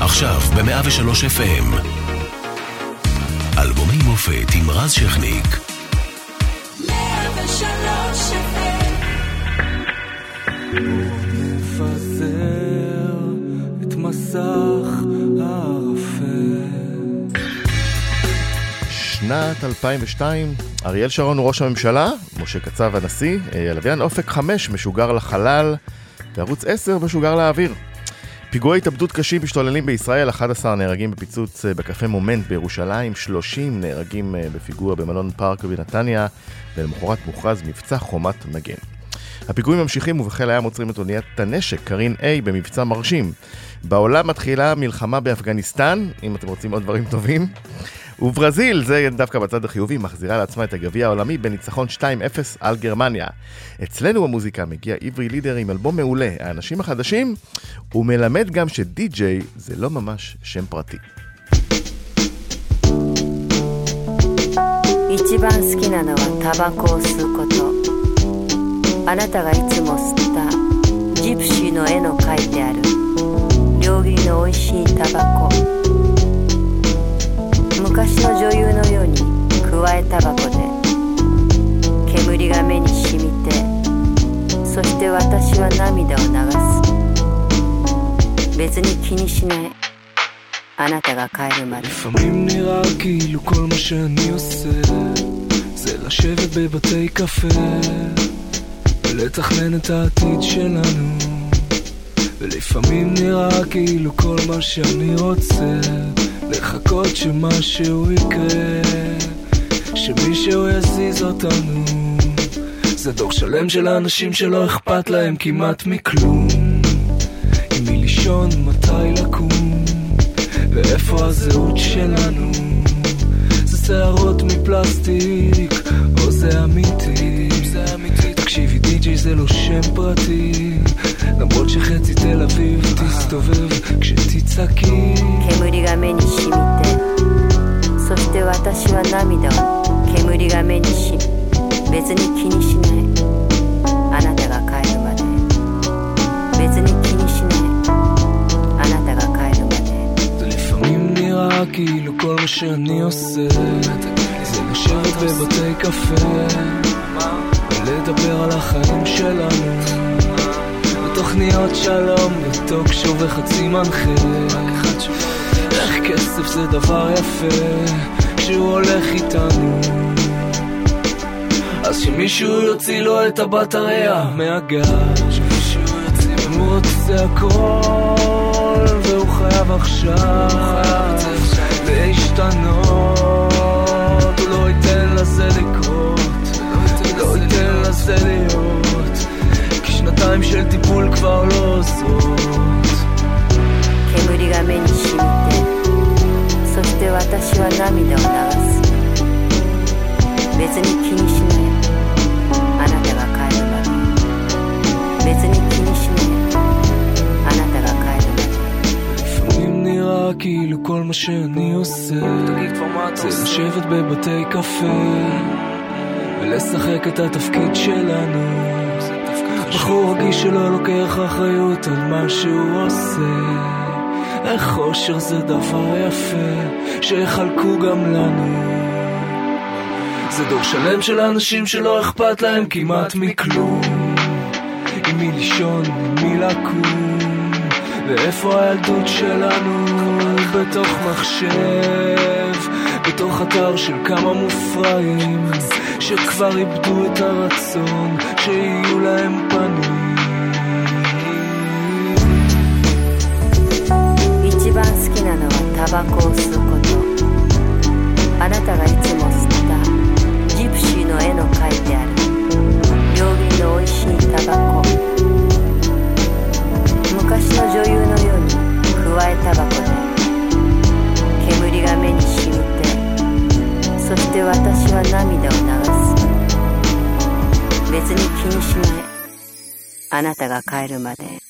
עכשיו ב-103 FM. אלבומי מופת עם רז שכניק. 103 נפזר את מסך הערפל. שנת 2002, אריאל שרון הוא ראש הממשלה, משה קצב הנשיא, אה, הלוויין אופק 5 משוגר לחלל, וערוץ 10 משוגר לאוויר. פיגועי התאבדות קשים משתוללים בישראל, 11 נהרגים בפיצוץ אה, בקפה מומנט בירושלים, 30 נהרגים אה, בפיגוע במלון פארק בנתניה, ולמחרת מוכרז מבצע חומת מגן. הפיגועים ממשיכים ובחיל הים עוצרים את אוניית הנשק, קרין A, במבצע מרשים. בעולם מתחילה מלחמה באפגניסטן, אם אתם רוצים עוד דברים טובים. וברזיל, זה דווקא בצד החיובי, מחזירה לעצמה את הגביע העולמי בניצחון 2-0 על גרמניה. אצלנו במוזיקה מגיע עברי לידר עם אלבום מעולה, האנשים החדשים, הוא מלמד גם שדי-ג'יי זה לא ממש שם פרטי. 一番好きなのはタバコを吸うことあなたがいつも吸ったジプシーの絵の描いてある両切りの美味しいタバコ 昔の女優のようにくわえタバコで煙が目にしみてそして私は涙を流す別に気にしないあなたが帰るまで לפעמים נראה כאילו כל מה שאני עושה זה לשבת בבתי קפה ולתכנן את העתיד שלנו ולפעמים נראה כאילו כל מה שאני רוצה לחכות שמשהו יקרה, שמישהו יזיז אותנו. זה דור שלם של אנשים שלא אכפת להם כמעט מכלום. עם מי לישון, מתי לקום, ואיפה הזהות שלנו. זה שערות מפלסטיק, או זה אמיתי. תקשיבי, די.ג'יי זה לא שם פרטי. למרות שחצי תל אביב תסתובב כשתצעקי 煙が目に染みてそして私は涙を煙が目にし別に気にしないあなたが帰るまで別に気にしないあなたが帰るまで לפעמים נראה כאילו כל מה שאני עושה זה לשבת בבתי קפה ולדבר על החיים שלנו תוכניות שלום וטוק שו וחצי מנחה איך כסף זה דבר יפה כשהוא הולך איתנו. אז שמישהו יוציא לו את הבטריה מהגז הוא רוצה הכל והוא חייב עכשיו להשתנות. הוא לא ייתן לזה לקרות לא ייתן לזה להיות שנתיים של טיפול כבר לא עוזרות 煙が目に染みてそして私は涙を流す別に気にしないあなたが帰るまで別に気にしないあなたが帰るまで לפעמים נראה כאילו כל מה שאני עושה זה לשבת בבתי קפה ולשחק את התפקיד שלנו בחור רגיש שלא לוקח אחריות על מה שהוא עושה. איך אושר זה דבר יפה שיחלקו גם לנו. זה דור שלם של אנשים שלא אכפת להם כמעט מכלום. עם מי לישון, עם מי לקום ואיפה הילדות שלנו? בתוך מחשב בתוך אתר של כמה מופרעים שכבר איבדו את הרצון שיהיו להם פנים 一番好きなのはタバコを吸うことあなたがいつも吸ったジプシーの絵の描いてある両切の美味しいタバコ昔の女優のようにくわえタバコで煙が目にしみてそして私は涙を流す 別に気にしないあなたが帰るまで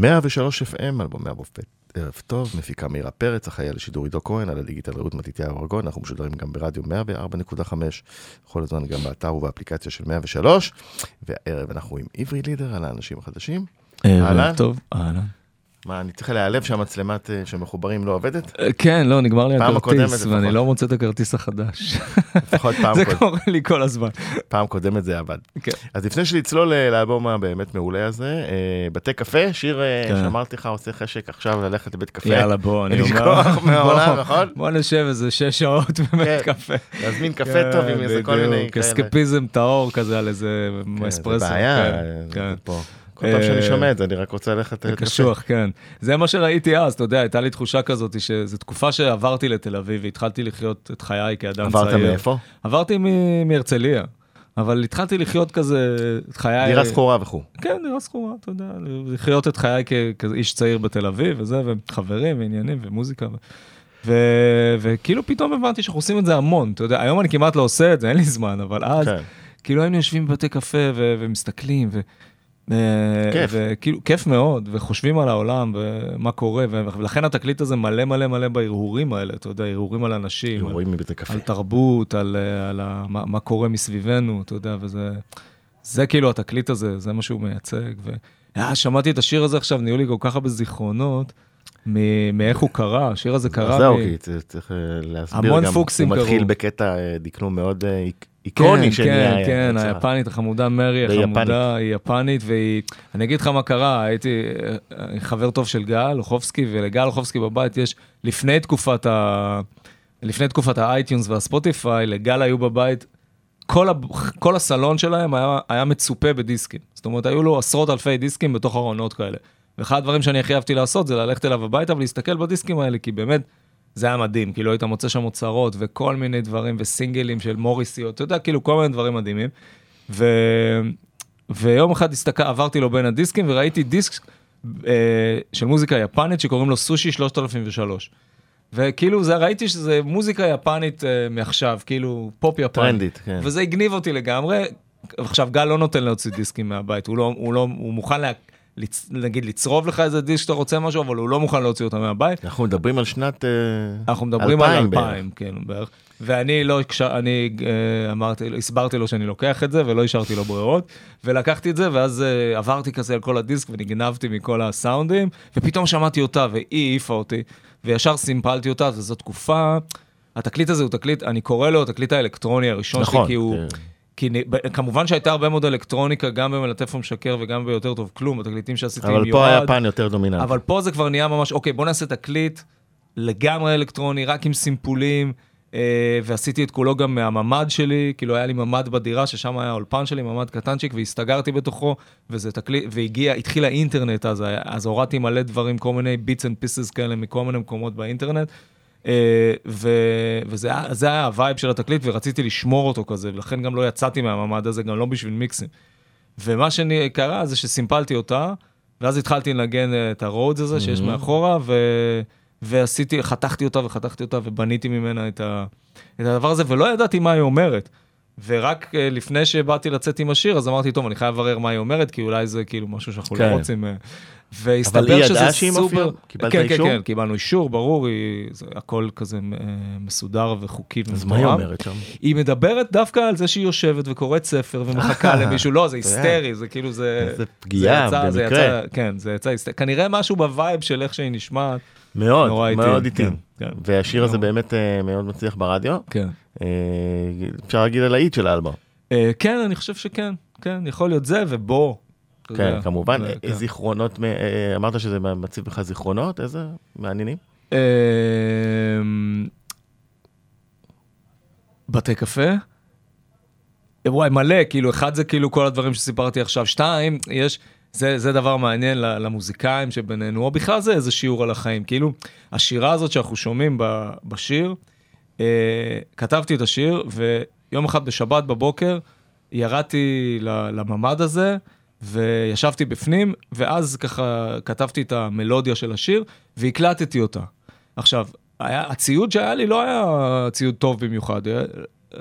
103 FM, אלבומי הבופט, ערב טוב, מפיקה מאירה פרץ, אחראי על השידור עידו כהן, על הדיגיטל רעות מתתיהו ארגון, אנחנו משודרים גם ברדיו 104.5, בכל הזמן גם באתר ובאפליקציה של 103, והערב אנחנו עם עברי לידר על האנשים החדשים. אהלן. ערב טוב, אהלן. מה, אני צריך להיעלב שהמצלמת אה, שמחוברים לא עובדת? אה, כן, לא, נגמר לי הכרטיס, ואני. לא מוצא את הכרטיס החדש. לפחות פעם, זה קוד... קורה לי כל הזמן. פעם קודמת זה עבד. כן. אז לפני שנצלול אה, לאלבום הבאמת מעולה הזה, בתי קפה, שיר כן. שאמרתי לך עושה חשק עכשיו ללכת לבית קפה. יאללה, בוא, אני אומר... לשכוח מהעולם, נכון? בוא נשב איזה שש שעות בבית כן. קפה. להזמין קפה טוב עם איזה כל מיני כאלה. אסקפיזם טהור כזה על איזה כן, זה אספרסו. בעיה, אה. כל פעם שאני אה, שומע את זה, אני רק רוצה ללכת קפה. קשוח, כן. זה מה שראיתי אז, אתה יודע, הייתה לי תחושה כזאת, שזו תקופה שעברתי לתל אביב והתחלתי לחיות את חיי כאדם צעיר. עברת מאיפה? עברתי מהרצליה, אבל התחלתי לחיות כזה את חיי... דירה שכורה וכו'. כן, דירה שכורה, אתה יודע, לחיות את חיי כאיש צעיר בתל אביב וזה, וחברים ועניינים ומוזיקה. ו... ו... וכאילו פתאום הבנתי שאנחנו עושים את זה המון, אתה יודע, היום אני כמעט לא עושה את זה, אין לי זמן, אבל אז, כן. כאילו היינו יושבים בבתי קפה ו... ומסתכלים, ו... אה, כיף. וכאילו, כיף מאוד, וחושבים על העולם ומה קורה. ולכן התקליט הזה מלא מלא מלא בהרהורים האלה, אתה יודע, הרהורים על אנשים, רואים מבית הקפה. על תרבות, על, אה, על ה... מה, מה קורה מסביבנו, אתה יודע, וזה זה כאילו התקליט הזה, זה מה שהוא מייצג. ו... אה, שמעתי את השיר הזה עכשיו, נהיו לי כל כך הרבה זיכרונות מאיך הוא קרה, השיר הזה קרה. זהו, כי צריך אה, להסביר המון גם, פוקסים הוא מתחיל קרו. בקטע דקלום מאוד איקוני כן, שנהיה, כן, כן. היפנית החמודה מרי החמודה, היא יפנית, והיא, אני אגיד לך מה קרה, הייתי אה, חבר טוב של גל אוחובסקי, ולגל אוחובסקי בבית יש, לפני תקופת ה... לפני תקופת האייטיונס והספוטיפיי, לגל היו בבית, כל, ה... כל הסלון שלהם היה, היה מצופה בדיסקים. זאת אומרת, היו לו עשרות אלפי דיסקים בתוך ארונות כאלה. ואחד הדברים שאני הכי אהבתי לעשות זה ללכת אליו הביתה ולהסתכל בדיסקים האלה, כי באמת, זה היה מדהים, כאילו היית מוצא שם אוצרות וכל מיני דברים וסינגלים של מוריסיות, אתה יודע, כאילו כל מיני דברים מדהימים. ו... ויום אחד הסתכל, עברתי לו בין הדיסקים וראיתי דיסק אה, של מוזיקה יפנית שקוראים לו סושי 3003. וכאילו זה ראיתי שזה מוזיקה יפנית אה, מעכשיו, כאילו פופ יפני. טרנדית, כן. וזה הגניב אותי לגמרי. עכשיו גל לא נותן להוציא דיסקים מהבית, הוא לא, הוא לא, הוא מוכן לה, לצ, נגיד לצרוב לך איזה דיסק שאתה רוצה משהו, אבל הוא לא מוכן להוציא אותה מהבית. אנחנו מדברים על שנת... אה, אנחנו מדברים על 2000 בערך. 2000, כן, בערך. ואני לא, אני אה, אמרתי, הסברתי לו שאני לוקח את זה ולא השארתי לו ברירות, ולקחתי את זה ואז אה, עברתי כזה על כל הדיסק ונגנבתי מכל הסאונדים, ופתאום שמעתי אותה והיא העיפה אותי, וישר סימפלתי אותה, וזו תקופה, התקליט הזה הוא תקליט, אני קורא לו התקליט האלקטרוני הראשון נכון, שלי, כי הוא... כן. כי כמובן שהייתה הרבה מאוד אלקטרוניקה, גם במלטף ומשקר וגם ביותר טוב כלום, בתקליטים שעשיתי עם אבל פה יועד. היפן יותר דומיננטי. אבל פה זה כבר נהיה ממש, אוקיי, בוא נעשה תקליט לגמרי אלקטרוני, רק עם סימפולים, אה, ועשיתי את כולו גם מהממ"ד שלי, כאילו היה לי ממ"ד בדירה, ששם היה האולפן שלי, ממ"ד קטנצ'יק, והסתגרתי בתוכו, וזה תקליט, והגיע, התחיל האינטרנט אז, היה- אז הורדתי מלא דברים, כל מיני bits and pieces כאלה מכל מיני מקומות באינטרנט. אה. וזה היה, זה היה ה vibe של התקליט, ורציתי לשמור אותו כזה, ולכן גם לא יצאתי מהממ"ד הזה, גם לא בשביל מיקסים. ומה שקרה זה שסימפלתי אותה, ואז התחלתי לנגן אה, את ה Rhodes הזה שיש מאחורה, ו... ועשיתי, חתכתי אותה וחתכתי אותה, ובניתי ממנה את, ה... את הדבר הזה, ולא ידעתי מה היא אומרת. ורק אה, לפני שבאתי לצאת עם השיר, אז אמרתי, טוב, אני חייב לברר מה היא אומרת, כי אולי זה כאילו משהו שאנחנו כן. לא רוצים... אה, אבל והסתבר היא שזה סופר... קיבלת כן, אישור? כן, כן, קיבלנו אישור, ברור, היא... זה הכל כזה אה, מסודר וחוקי אז מה היא ומתואם. אומרת שם? היא מדברת דווקא על זה שהיא יושבת וקוראת ספר ומחכה למישהו, לא, זה. היסטרי, זה כאילו זה... איזה פגיעה, זה יצא- זה במקרה. יצא- כן, זה יצא היסטרי. כנראה משהו ב vibe של איך שהיא נשמעת. מאוד, מאוד איטי. כן, כן. והשיר הזה. באמת מאוד מצליח ברדיו. כן. אה, אפשר להגיד על האיט של האלבום. אה, כן, אני חושב שכן, כן, יכול להיות זה ובוא. כן. כמובן. אה, כן. זיכרונות, אמרת שזה מציב לך זיכרונות, איזה מעניינים? בתי קפה? וואי, מלא, כאילו, אחד זה כאילו כל הדברים שסיפרתי עכשיו, שתיים, יש, זה, זה דבר מעניין למוזיקאים שבינינו, או בכלל זה איזה שיעור על החיים, כאילו, השירה הזאת שאנחנו שומעים בשיר, כתבתי את השיר, ויום אחד בשבת בבוקר ירדתי לממ"ד הזה, וישבתי בפנים, ואז ככה כתבתי את המלודיה של השיר, והקלטתי אותה. עכשיו, היה, הציוד שהיה לי לא היה ציוד טוב במיוחד, היה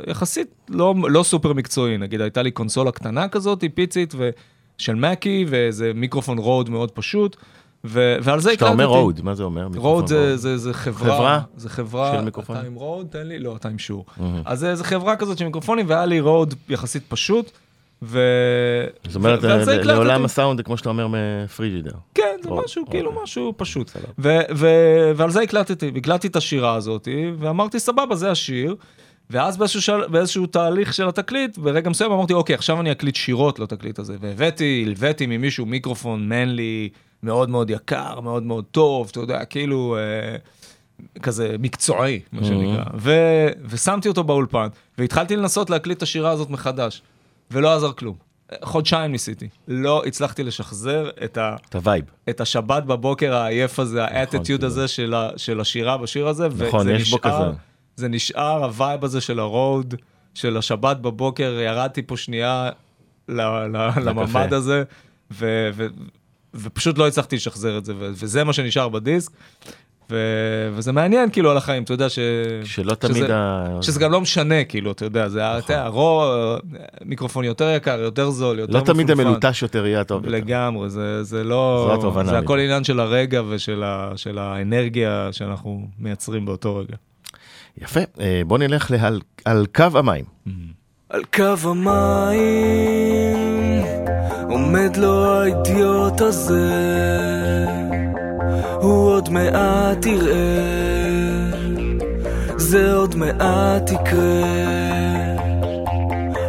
יחסית לא, לא סופר מקצועי, נגיד הייתה לי קונסולה קטנה כזאת, פיצית, ו, של מקי, ואיזה מיקרופון רוד מאוד פשוט, ו- ועל זה כשאתה הקלטתי. אומר Rode, מה זה אומר? Rode זה. זה, זה חברה, חברה? זה חברה, של מיקרופונים? אתה עם Rode? תן לי, לא, אתה עם Shure. מהמם. אז זה, זה חברה כזאת של מיקרופונים, והיה לי Rode יחסית פשוט, ו... זאת אומרת, ו-. לעולם הסאונד, כמו שאתה אומר מפריג'ידר. כן, זה משהו, אוקיי. כאילו משהו פשוט. ו- ו- ועל זה הקלטתי, הקלטתי את השירה הזאת, ואמרתי, סבבה, זה השיר. ואז באיזשהו, של... באיזשהו תהליך של התקליט, ברגע מסוים אמרתי, אוקיי, עכשיו אני אקליט שירות לתקליט הזה. והבאתי, הלוויתי ממישהו מיקרופון Manley, מאוד מאוד יקר, מאוד מאוד טוב, אתה יודע, כאילו, אה, כזה מקצועי, מה שנקרא. ו- ושמתי אותו באולפן, והתחלתי לנסות להקליט את השירה הזאת מחדש, ולא עזר כלום. חודשיים ניסיתי, לא הצלחתי לשחזר את ה... את ה vibe. את השבת בבוקר העייף הזה, האטיטיוד כאילו. הזה של, ה, של השירה בשיר הזה, נכון, וזה יש בו נשאר, כזה. זה נשאר ה vibe הזה של ה Rode, של השבת בבוקר, ירדתי פה שנייה ל, ל, לממ"ד הזה, ו, ו, ופשוט לא הצלחתי לשחזר את זה, וזה מה שנשאר בדיסק, ו, וזה מעניין כאילו על החיים, אתה יודע ש... שלא תמיד שזה, ה... שזה גם לא משנה, כאילו, אתה יודע, זה נכון. יודע, רו, מיקרופון יותר יקר, יותר זול, יותר לא תמיד מפונפן. המלוטש יותר יהיה הטוב יותר. לגמרי, זה, זה לא... זה אני הכל עניין של הרגע ושל ה, של האנרגיה שאנחנו מייצרים באותו רגע. יפה, אה, בוא נלך להל- על קו המים. על קו המים עומד לו האידיוט הזה הוא עוד מעט יראה זה עוד מעט יקרה.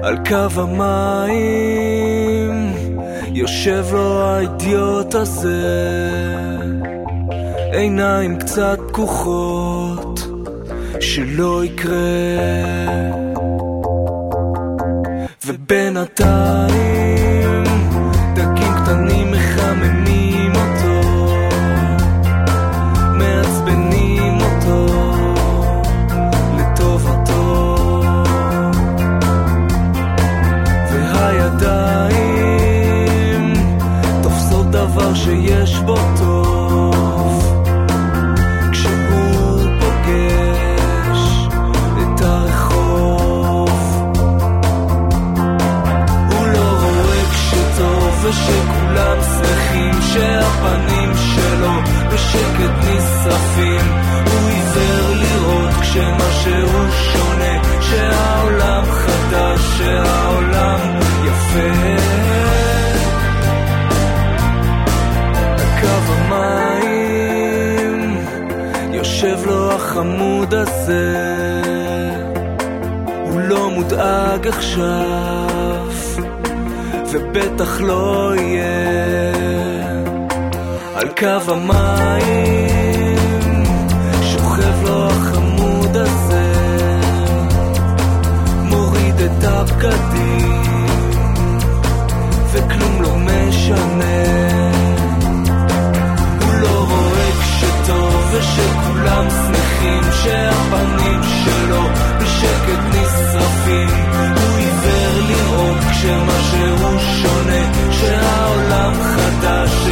על קו המים יושב לו האידיוט הזה עיניים קצת פקוחות שלא יקרה ובינתיים החמוד הזה הוא לא מודאג עכשיו, ובטח לא יהיה. על קו המים שוכב לו החמוד הזה, מוריד את הבגדים, וכלום לא משנה. הוא לא רואה כשטוב ושכולם שמחים שהפנים שלו בשקט נשרפים. הוא עיוור לראות כשמשהו שונה שהעולם חדש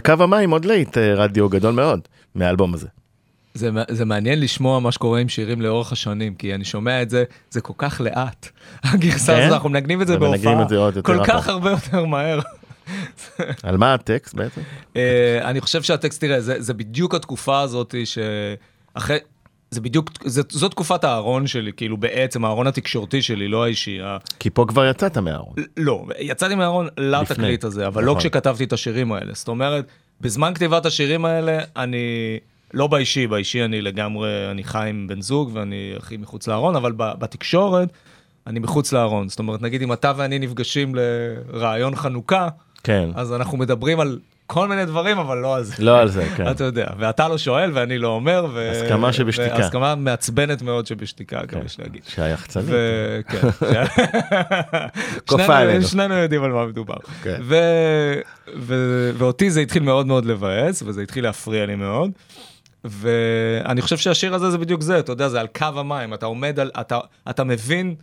על קו המים עוד להיט אה, רדיו גדול מאוד מהאלבום הזה. זה, זה מעניין לשמוע מה שקורה עם שירים לאורך השנים, כי אני שומע את זה, זה כל כך לאט. הגרסה כן? הזאת, אנחנו מנגנים את זה בהופעה, את זה עוד יותר כל כך רחוק. הרבה יותר מהר. על מה הטקסט בעצם? אה, אני חושב שהטקסט, תראה, זה, זה בדיוק התקופה הזאת שאחרי... זה בדיוק, זה, זו תקופת הארון שלי, כאילו בעצם הארון התקשורתי שלי, לא האישי. כי פה כבר יצאת מהארון. לא, יצאתי מהארון לתקליט הזה, אבל לא נכון. כשכתבתי את השירים האלה. זאת אומרת, בזמן כתיבת השירים האלה, אני לא באישי, באישי אני לגמרי, אני חי עם בן זוג ואני הכי מחוץ לארון, אבל בתקשורת אני מחוץ לארון. זאת אומרת, נגיד אם אתה ואני נפגשים לרעיון חנוכה, כן. אז אנחנו מדברים על כל מיני דברים, אבל לא על זה. לא על זה, כן. אתה יודע, ואתה לא שואל ואני לא אומר, ו... הסכמה שבשתיקה. הסכמה מעצבנת מאוד שבשתיקיקה, גם כן. יש להגיד. שהיחצנית. ו- כן. כופה עלינו. שנינו יודעים על מה מדובר. כן. ו- ו- ואותי זה התחיל מאוד מאוד לבאס, וזה התחיל להפריע לי מאוד. ואני חושב שהשיר הזה זה בדיוק זה, אתה יודע, זה על קו המים, אתה עומד על, אתה, אתה מבין,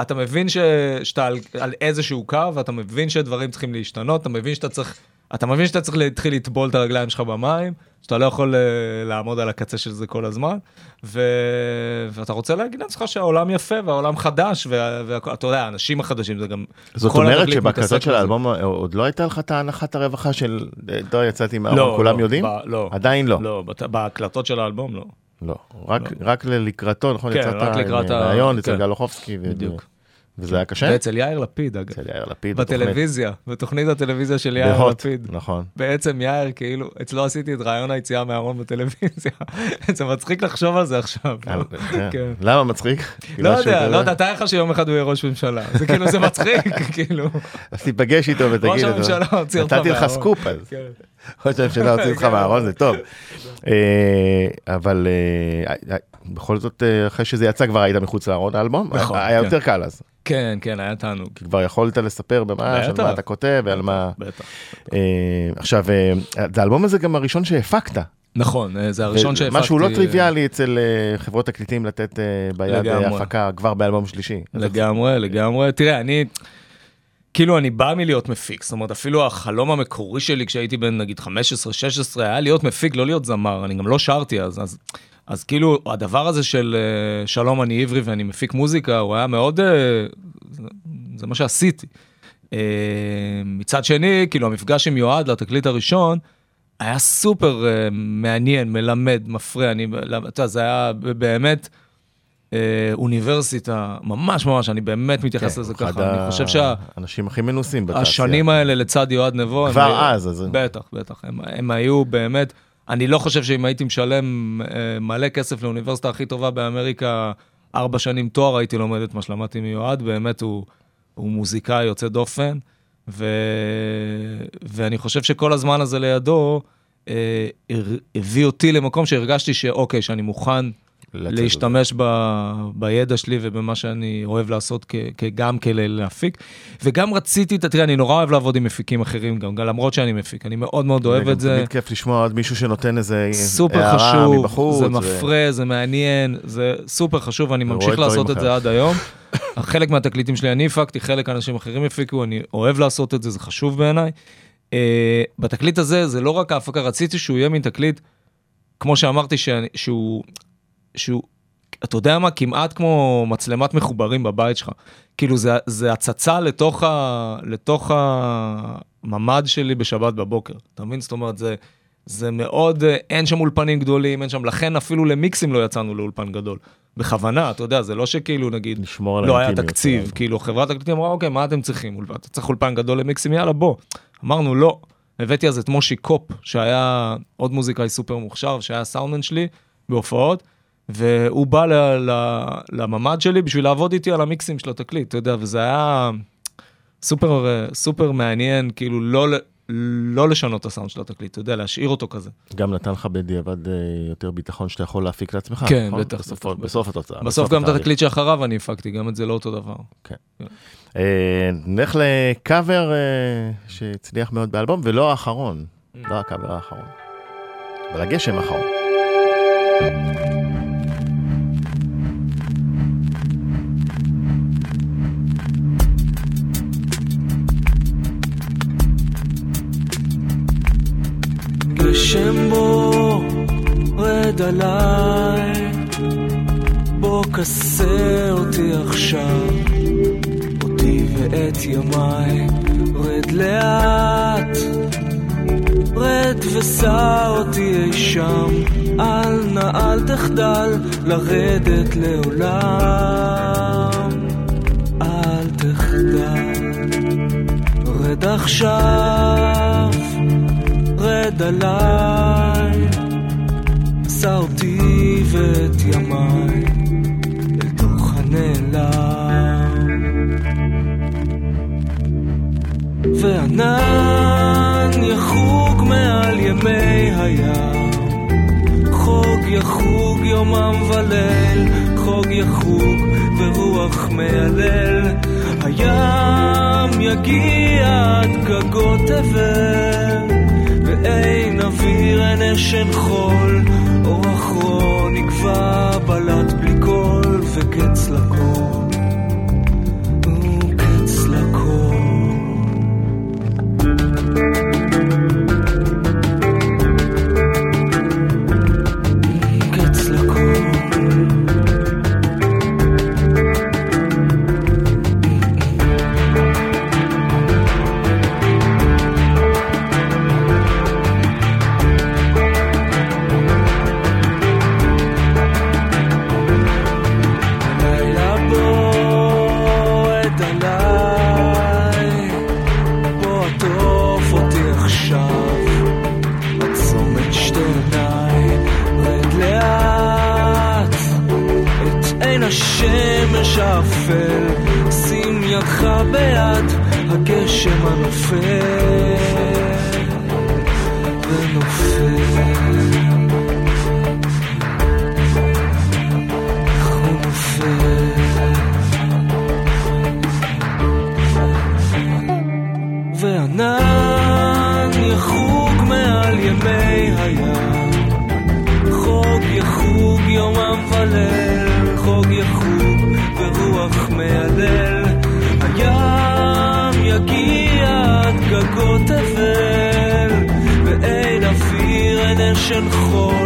אתה מבין ש, שאתה על, על איזשהו קו, ואתה מבין שדברים צריכים להשתנות, אתה מבין שאתה צריך, אתה מבין שאתה צריך להתחיל לטבול את הרגליים שלך במים, שאתה לא יכול אה, לעמוד על הקצה של זה כל הזמן, ו... ואתה רוצה להגיד לעצמך שהעולם יפה והעולם חדש, ואתה יודע, האנשים החדשים זה גם... זאת אומרת מתעסק של. האלבום עוד לא הייתה לך את ההנחת הרווחה של אה, לא יצאתי מהארון, לא, כולם לא, יודעים? ב- לא. עדיין לא. לא, בת- בהקלטות של האלבום לא. לא. רק- רק לקראתו, נכון? כן, רק לקראת ה- ראיון אצל כן. גל אוחובסקי. ו- בדיוק. וזה היה קשה? ואצל יאיר לפיד, אגב. אצל יאיר לפיד. בתוכנית. בטלוויזיה, בתוכנית הטלוויזיה של יאיר בהוט, לפיד. נכון. בעצם יאיר, כאילו, אצלו עשיתי את רעיון היציאה מהארון בטלוויזיה. זה מצחיק לחשוב על זה עכשיו. אה, כן. כן. למה מצחיק? לא שהוא יודע? לא יודע, תאר לך שיום אחד הוא יהיה ראש ממשלה. זה כאילו, זה מצחיק, כאילו. אז תיפגש איתו ותגיד ראש לו. הממשלה הוציא אותך נתתי לך מהארון. סקופ אז. ראש הממשלה הוציא אותך. מהארון זה טוב. אה, אבל אה, אה, בכל זאת אחרי שזה יצא כבר היית מחוץ לארון האלבום? נכון, היה כן. יותר קל אז. כן, כן, היה תענוג. כי כבר יכולת לספר במה על. מה אתה כותב ועל מה. בטח. עכשיו זה האלבום הזה גם הראשון שהפקת. נכון, זה הראשון שהפקתי. משהו לא טריוויאלי אצל חברות תקליטים לתת ביד. הפקה כבר באלבום שלישי. לגמרי, לגמרי. תראה, אני, כאילו, אני בא מלהיות מפיק. זאת אומרת, אפילו החלום המקורי שלי כשהייתי בן, נגיד, 15-16, היה להיות מפיק, לא להיות זמר. אני גם לא שרתי אז. אז, אז כאילו, הדבר הזה של אה, שלום, אני עברי ואני מפיק מוזיקה, הוא היה מאוד... אה, זה, זה מה שעשיתי. אה, מצד שני, כאילו, המפגש עם יועד לתקליט הראשון, היה סופר מעניין, מלמד, מפריע. אני, אתה יודע, זה היה באמת... אה, אוניברסיטה, ממש ממש, אני באמת מתייחס כן, לזה ככה, אני חושב האנשים הכי מנוסים בתעשייה. שהשנים האלה לצד יועד נבו, כבר היו- אז, אז- בטח, בטח, הם, הם היו באמת, אני לא חושב שאם הייתי משלם אה, מלא כסף לאוניברסיטה הכי טובה באמריקה, ארבע שנים תואר הייתי לומד את מה שלמדתי מיועד, באמת הוא, הוא מוזיקאי יוצא דופן, ו, ואני חושב שכל הזמן הזה לידו, אה, הביא אותי למקום שהרגשתי שאוקיי, שאני מוכן. להשתמש ב, בידע שלי ובמה שאני אוהב לעשות כ, כ, גם כדי להפיק. וגם רציתי, את- תראה, אני נורא אוהב לעבוד עם מפיקים אחרים גם, גם למרות שאני מפיק, אני מאוד מאוד אוהב את זה. תמיד כיף לשמוע עוד מישהו שנותן איזה סופר הערה חשוב, מבחוץ. זה ו- מפרה, זה מעניין, זה סופר חשוב, ורואה ממשיך לעשות את אחרת. זה עד היום. חלק מהתקליטים שלי אני הפקתי, חלק אנשים אחרים הפיקו, אני אוהב לעשות את זה, זה חשוב בעיניי. אה, בתקליט הזה, זה לא רק ההפקה, רציתי שהוא יהיה מין תקליט, כמו שאמרתי, שאני- שהוא, שהוא, אתה יודע מה, כמעט כמו מצלמת מחוברים בבית שלך. כאילו, זה, זה הצצה לתוך, ה, לתוך הממ"ד שלי בשבת בבוקר. אתה מבין? זאת אומרת, זה, זה מאוד, אה, אין שם אולפנים גדולים, אין שם, לכן אפילו למיקסים לא יצאנו לאולפן גדול. בכוונה, אתה יודע, זה לא שכאילו, נגיד, לא היה תקציב, שלנו. כאילו חברת תקליטים אמרה, אוקיי, מה אתם צריכים? אתה צריך אולפן גדול למיקסים, יאללה, בוא. אמרנו, לא. הבאתי אז את מושי קופ, שהיה עוד מוזיקאי סופר מוכשר, שהיה סאונדמן שלי בהופעות, והוא בא ל- ל- לממ"ד שלי בשביל לעבוד איתי על המיקסים של התקליט, אתה יודע, וזה היה סופר, סופר מעניין, כאילו לא, לא לשנות את הסאונד של התקליט, אתה יודע, להשאיר אותו כזה. גם נתן לך בדיעבד אה, יותר ביטחון שאתה יכול להפיק לעצמך. כן, נכון? בטח, בסוף- בטח, בסוף התוצאה. בסוף גם את. התקליט שאחריו אני הפקתי, גם את זה לא אותו דבר. אה, נלך לקאבר אה, שהצליח מאוד באלבום, ולא האחרון. לא הקאבר האחרון. אבל הגשם האחרון. רד עליי, בוא כסה אותי עכשיו, אותי ואת ימיי, רד לאט, רד וסע אותי אי שם, אל נא אל תחדל לרדת לעולם, אל תחדל, רד עכשיו. רד עליי, עשה אותי ואת ימיי אל תוך הנעלם. וענן יחוג מעל ימי הים, חוג יחוג יומם וליל, חוג יחוג ורוח מיילל. הים יגיע עד גגות תבל, ואין אוויר, אין אשן חול, אור אחרון יגבע בלט בלי קול, וקץ לכל, האפל, שים ידך ביד הגשם הנופל, ונופל. נופל. וענן יחוג מעל ימי הים, חוג יחוג יומם וליל, אוויר, אין אשן חול,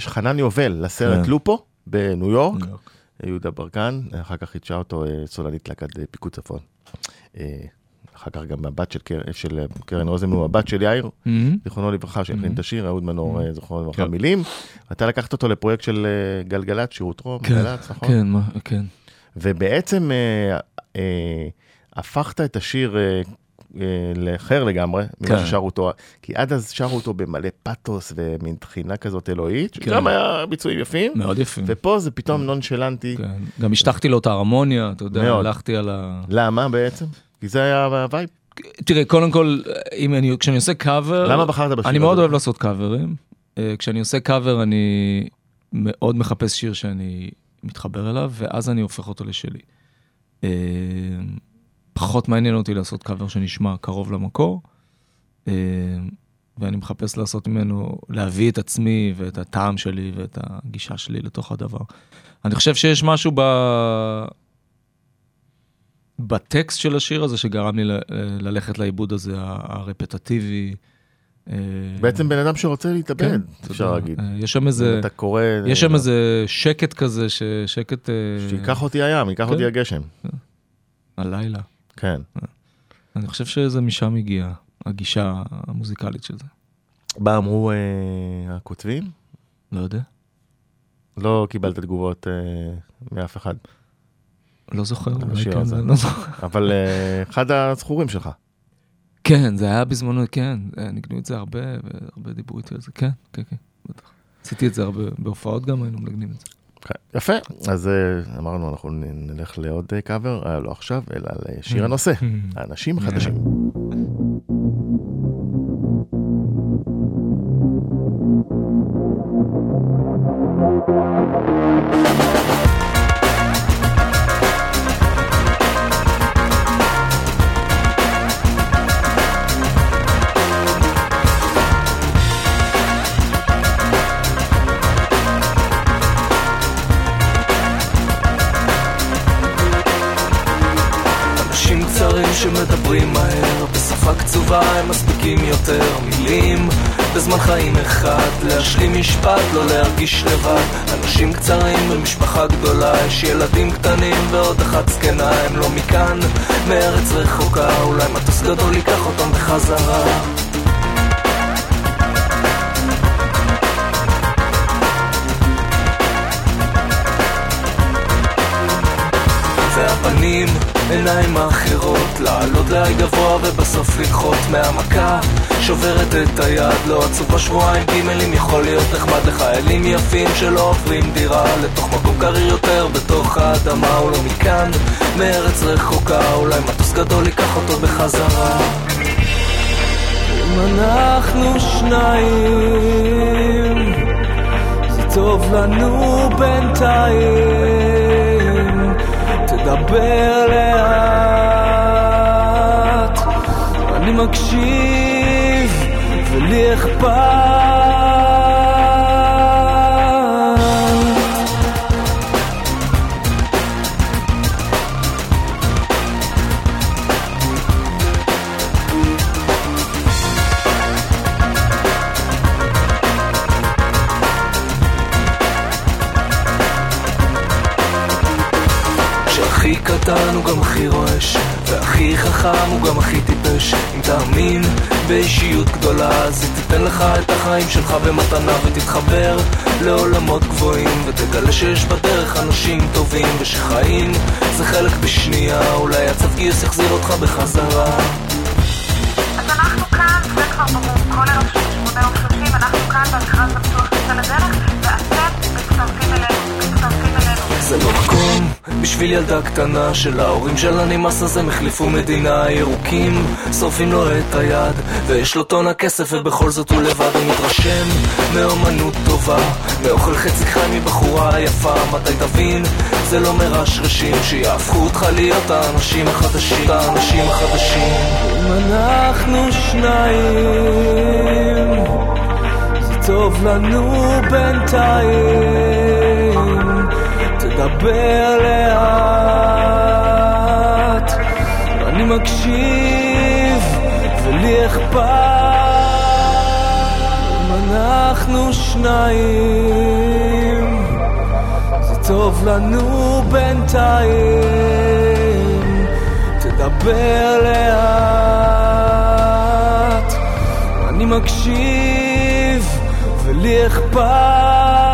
76, חנן יובל לסרט כן. לופו בניו יורק. יהודה ברקן, אחר כך חידשה אותו אה, סולנית להקת אה, פיקוד צפון. אה, אחר כך גם הבת של, קר... של אה, קרן רוזנבלום, הבת של יאיר. זיכרונו לברכה, שהלחין את השיר, אהוד מנור, אה, זיכרונו לברכה, כן. מילים. אתה לקחת אותו לפרויקט של אה, גלגלצ, שירות רום, כן, גל"צ, נכון? כן, כן. ובעצם אה, אה, הפכת את השיר אה, אה, לאחר לגמרי, ממה כן. ששרו אותו, כי עד אז שרו אותו במלא פאתוס ומין תחינה כזאת אלוהית, כן. שגם היה ביצועים יפים, מאוד יפים. ופה זה פתאום נונשלנטי. כן. גם השטחתי לו את ההרמוניה, אתה יודע, מאוד. הלכתי על ה... למה בעצם? כי זה היה ה vibe. תראה, קודם כל, אם אני, כשאני עושה קאבר... למה בחרת בשיר אני מאוד? אוהב לעשות קאברים. אה, כשאני עושה קאבר, אני מאוד מחפש שיר שאני מתחבר אליו, ואז אני הופך אותו לשלי. אה, פחות מעניין אותי לעשות קאבר שנשמע קרוב למקור, אה, ואני מחפש לעשות ממנו, להביא את עצמי ואת הטעם שלי ואת הגישה שלי לתוך הדבר. אני חושב שיש משהו ב... בטקסט של השיר הזה שגרם לי ל- ללכת לאיבוד הזה, הרפטטיבי. אה, בעצם בן אדם שרוצה להתאבד, כן, אפשר להגיד. אה, יש שם איזה, אתה קורא... יש שם איזה שקט כזה, ש- שקט אה, שיקח אותי הים, ייקח כן. אותי הגשם. הלילה. כן. אני חושב שזה משם הגיע, הגישה המוזיקלית של זה. מה אמרו אה, הכותבים? לא יודע. לא קיבלת תגובות אה, מאף אחד, לא זוכר, אולי השיר כן. זה- לא זוכר. אבל אה, אחד הזכורים שלך. כן, זה היה בזמנו, כן, אה, ניגנו את זה הרבה, והרבה דיברו איתי על זה, כן, כן, כן, בטח. עשיתי את זה הרבה, בהופעות גם היינו מנגנים את זה. כן, יפה, אז אה, אמרנו אנחנו נלך לעוד אה, קאבר, אה, לא עכשיו, אלא לשיר הנושא, האנשים החדשים. אנשים בזמן חיים אחד, להשלים משפט, לא להרגיש לבד. אנשים קצרים במשפחה גדולה, יש ילדים קטנים ועוד אחת זקנה הם לא מכאן, מארץ רחוקה, אולי מטוס גדול ייקח אותם בחזרה. והפנים, עיניים אחרות, לעלות להי גבוה ובסוף לנחות מהמכה. שוברת את היד, לא עצוב בשבועיים גימלים יכול להיות נחמד לחיילים יפים שלא עוברים דירה לתוך מקום קריר יותר בתוך האדמה או לא מכאן, מארץ רחוקה אולי מטוס גדול ייקח אותו בחזרה. אם אנחנו שניים זה טוב לנו בינתיים תדבר לאט. אני מקשיב ולי אכפת אז היא תיתן לך את החיים שלך במתנה ותתחבר לעולמות גבוהים ותגלה שיש בדרך אנשים טובים ושחיים זה חלק בשנייה אולי הצו גיוס יחזיר אותך בחזרה אז אנחנו כאן, זה כבר ברור, כל ערב שני, שמונה יום שלושים, אנחנו כאן במכרז הפתוח יוצא לדרך, ואתם מצטרפים אלינו. זה לא מקום. בשביל ילדה קטנה של ההורים שלה נמאס אז הם החליפו מדינה ירוקים שורפים לו את היד ויש לו טון הכסף ובכל זאת הוא לבד הוא מתרשם מאומנות טובה מאוכל חצי חי מבחורה יפה מתי תבין? זה לא מרשרשים שיהפכו אותך להיות האנשים החדשים האנשים החדשים. אם אנחנו שניים זה טוב לנו בינתיים תדבר לאט. אני מקשיב ולי אכפת. אנחנו שניים זה טוב לנו בינתיים. תדבר לאט. אני מקשיב ולי אכפת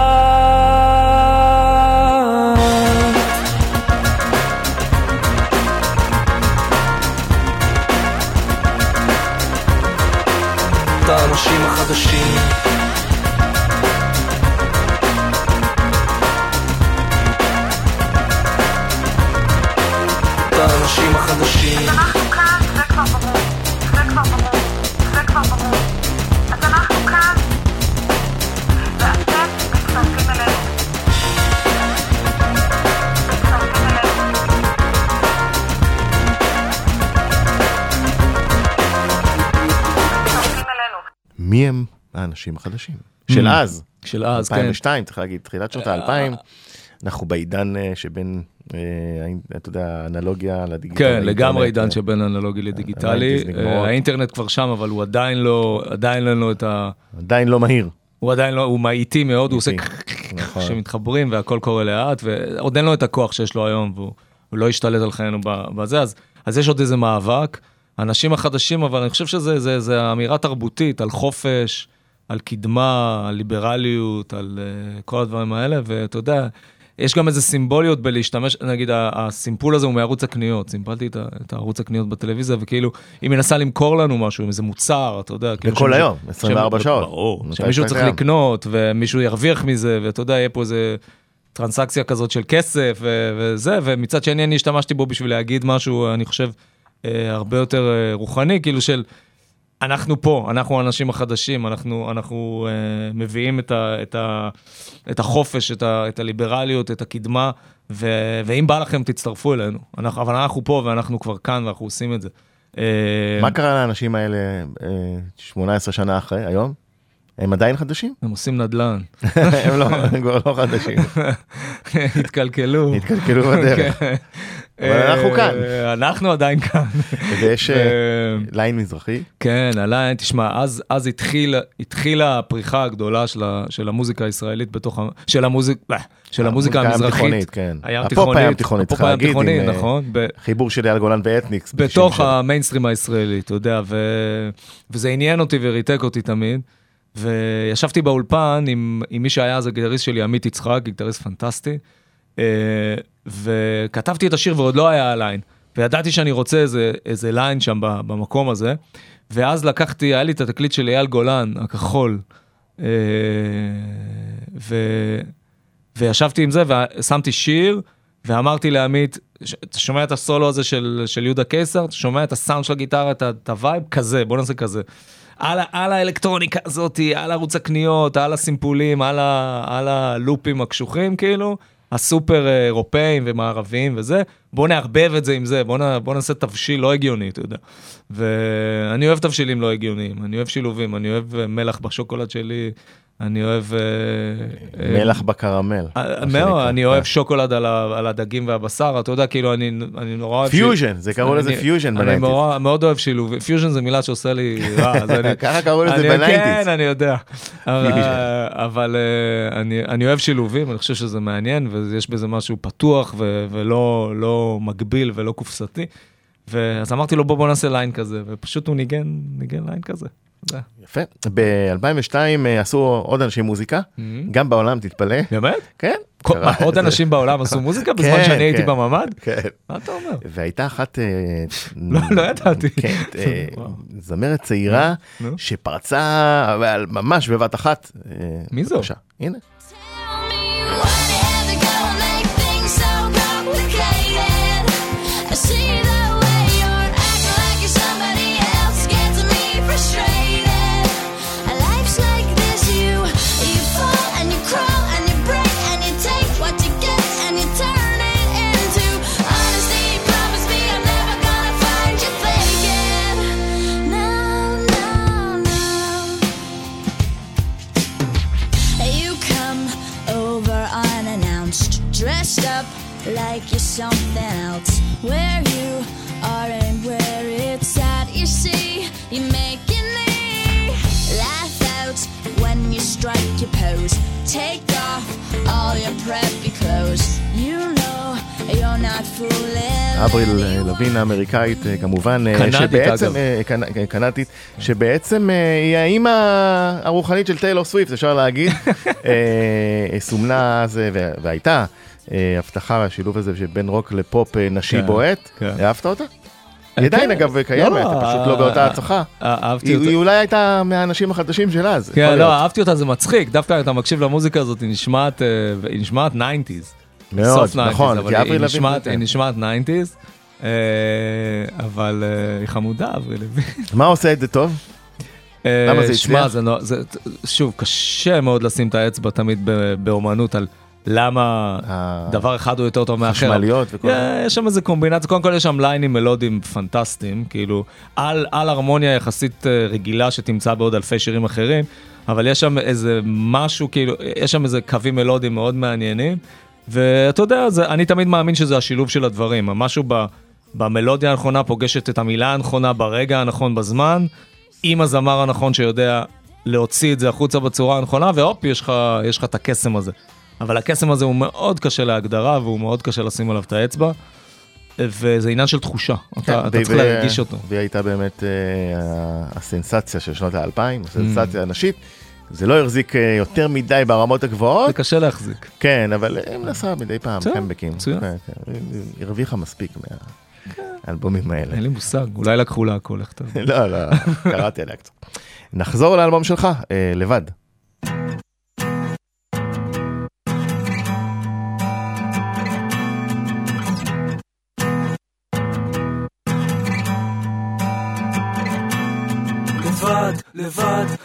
האנשים החדשים? של Mm. אז, של אז, כן. 2002, צריך להגיד, תחילת שנות ה-2000, אנחנו בעידן אה, שבין, אה, אתה יודע, האנלוגיה לדיגיטל. כן, לגמרי עידן אה, שבין אנלוגי לדיגיטלי. ה-90s נגמרות. אה, האינטרנט כבר שם, אבל הוא עדיין לא, עדיין אין לו את ה... עדיין לא מהיר. הוא עדיין לא, הוא איטי מאוד, הוא עושה נכון. שמתחברים והכל קורה לאט, ועוד אין לו את הכוח שיש לו היום, והוא הוא לא ישתלט על חיינו בזה, אז, יש עוד איזה מאבק. האנשים החדשים, אבל אני חושב שזה זה, זה אמירה תרבותית על חופש, על קדמה, על ליברליות, על uh, כל הדברים האלה, ואתה יודע, יש גם איזה סימבוליות בלהשתמש, נגיד הסימפול הזה הוא מערוץ הקניות, סימפלתי את, את הערוץ הקניות בטלוויזיה, וכאילו, היא מנסה למכור לנו משהו, איזה מוצר, אתה יודע, כאילו לכל שמישהו- היום, 24 ש- שעות. ברור, שמישהו צריך קיים. לקנות, ומישהו ירוויח מזה, ואתה יודע, יהיה פה איזה טרנסקציה כזאת של כסף ו- וזה, ומצד שני אני השתמשתי בו בשביל להגיד משהו, אני חושב, אה, הרבה יותר אה, רוחני, כאילו של... אנחנו פה, אנחנו האנשים החדשים, אנחנו, אנחנו uh, מביאים את, ה, את, ה, את החופש, את, ה, את הליברליות, את הקדמה, ו, ואם בא לכם תצטרפו אלינו. אנחנו, אבל אנחנו פה ואנחנו כבר כאן ואנחנו עושים את זה. אה, מה קרה לאנשים האלה אה, 18 שנה אחרי, היום? הם עדיין חדשים? הם עושים נדל"ן, הם לא, הם כבר לא חדשים. התקלקלו. התקלקלו בדרך. כן. אבל אנחנו כאן. אה, אנחנו עדיין כאן. ויש אה, ו- line מזרחי. כן, עליי, תשמע, אז, אז התחיל, התחילה הפריחה הגדולה של, ה, של המוזיקה הישראלית בתוך, ה, של, המוזיק, אה, של המוזיקה הים המזרחית. תיכונית, כן. הים הפופ הים תיכונית, צריך הים להגיד, אה, נכון. חיבור של אייל גולן ואתניקס. בתוך המיינסטרים הישראלי, אתה יודע. וזה עניין אותי וריתק אותי תמיד. וישבתי באולפן עם, עם מי שהיה אז הגיטריסט שלי, עמית יצחק, גיטריסט פנטסטי, אה, וכתבתי את השיר ועוד לא היה ה line, וידעתי שאני רוצה איזה, איזה line שם במקום הזה, ואז לקחתי, היה לי את התקליט של אייל גולן, הכחול, אה, ו... וישבתי עם זה ושמתי שיר, ואמרתי לעמית, אתה שומע את הסולו הזה של, של יהודה קיסר, אתה שומע את הסאונד של הגיטרה, את ה vibe, כזה, בוא נעשה כזה. על, על האלקטרוניקה הזאתי, על ערוץ הקניות, על הסימפולים, על, ה, על הלופים הקשוחים, כאילו, הסופר אה, אירופאים ומערביים וזה, בוא נערבב את זה עם זה, בוא, נ, בוא נעשה תבשיל לא הגיוני, אתה יודע. ואני אוהב תבשילים לא הגיוניים, אני אוהב שילובים, אני אוהב אה, מלח בשוקולד שלי, אני אוהב... אה, אה, מלח בקרמל. אה, מאוד, שנקרא. אני אוהב שוקולד על הדגים והבשר, אתה יודע, כאילו, אני אני נורא אוהב... פיוז'ן, זה קראו לזה אני- פיוז'ן אני ב nineties. נורא- מאוד אוהב שילוב, פיוז'ן זה מילה שעושה לי רע, אני... ככה קראו לזה אני- ב nineties. כן, אני יודע. אבל- אני אני אוהב שילובים, אני חושב שזה מעניין, ויש בזה משהו פתוח ולא לא מגביל ולא קופסתי. ואז אמרתי לו, בוא בוא נעשה line כזה, ופשוט הוא ניגן ניגן line כזה. יפה. ב-2002 עשו עוד אנשים מוזיקה, גם בעולם, תתפלא. באמת? כן. מה, עוד אנשים בעולם עשו מוזיקה בזמן כן, שאני הייתי כן. בממ"ד? כן. מה אתה אומר? והייתה אחת, אה, לא, לא ידעתי. כן, אה. זמרת צעירה. שפרצה ממש בבת אחת. אה, מי זו? הנה. Something else. Where you are and where it's at, you see, you're making me laugh out when you strike your pose. Take off all your preppy clothes. אבריל אה, לוין האמריקאית אה, כמובן, אה, קנדית, שבעצם, אגב. קנדית, שבעצם היא האימא הרוחנית של טיילור סוויפט, אפשר להגיד, סומנה אז, וה- והייתה הבטחה והשילוב הזה שבין רוק לפופ נשי כן, בועט, כן. אהבת אותה? היא עדיין אגב קיימת, לא, פשוט לא באותה הצלחה. אהבתי היא אותה. היא אולי הייתה מהאנשים החדשים של אז. כן. לא, אהבתי אותה, זה מצחיק, דווקא אתה מקשיב למוזיקה הזאת, היא נשמעת 90's. מאוד, סוף 90's, נכון, אבל כי היא- נשמעת- זה- היא נשמעת 90's, אה, אבל אה, היא חמודה, אברי לוין. מה עושה את זה טוב? למה זה שמע, הצליח? זה נו- זה- שוב, קשה מאוד לשים את האצבע תמיד באומנות על למה דבר אחד הוא יותר טוב מאחר. חשמליות וכל אה, יש שם איזה קומבינציה, קודם כל יש שם ליינים מלודיים פנטסטיים, כאילו, על, על הרמוניה יחסית אה, רגילה שתמצא בעוד אלפי שירים אחרים, אבל יש שם איזה משהו, כאילו, יש שם איזה קווים מלודיים מאוד מעניינים, ואתה יודע, זה, אני תמיד מאמין שזה השילוב של הדברים, משהו ב, במלודיה הנכונה פוגשת את המילה הנכונה ברגע הנכון בזמן, עם הזמר הנכון שיודע להוציא את זה החוצה בצורה הנכונה, והופ, יש לך, יש לך את הקסם הזה. אבל הקסם הזה הוא מאוד קשה להגדרה והוא מאוד קשה לשים עליו את האצבע, וזה עניין של תחושה, אתה, כן, אתה ו- צריך להרגיש אותו. והיא הייתה באמת אה, הסנסציה של שנות האלפיים, הסנסציה הנשית. זה לא החזיק אה, יותר מדי ברמות זה הגבוהות, קשה להחזיק. כן, אבל היא מנסה מדי פעם, קמבקים. מצוין. כן, כן, היא- היא הרוויחה מספיק מהאלבומים האלה. אין לי מושג, אולי לקחו לה הכל, איך אתה... לא, לא, קראתי עליה קצת. נחזור לאלבום שלך, אה, לבד.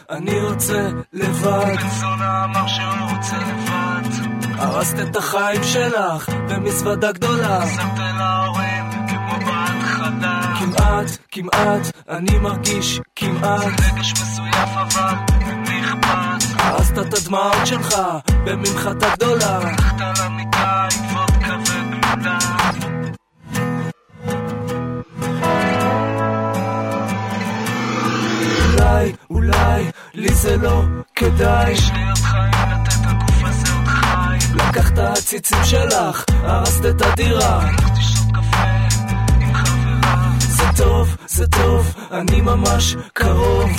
אני רוצה לבד. בן זונה אמר שהוא רוצה לבד. הרסת את החיים שלך במזוודה גדולה. שמת להורים כמו בהתחלה. כמעט, כמעט, אני מרגיש כמעט. רגש מסויף אבל למי אכפת? הרסת את הדמעות שלך בממחטה גדולה. הלכת למיטה עם וודקה וגלולה. לי זה לא כדאי. יש לי עוד חיים לתת הגוף הזה עוד חיים. לקחת עציצים שלך, הרסת את הדירה. זה טוב, זה טוב, אני ממש קרוב.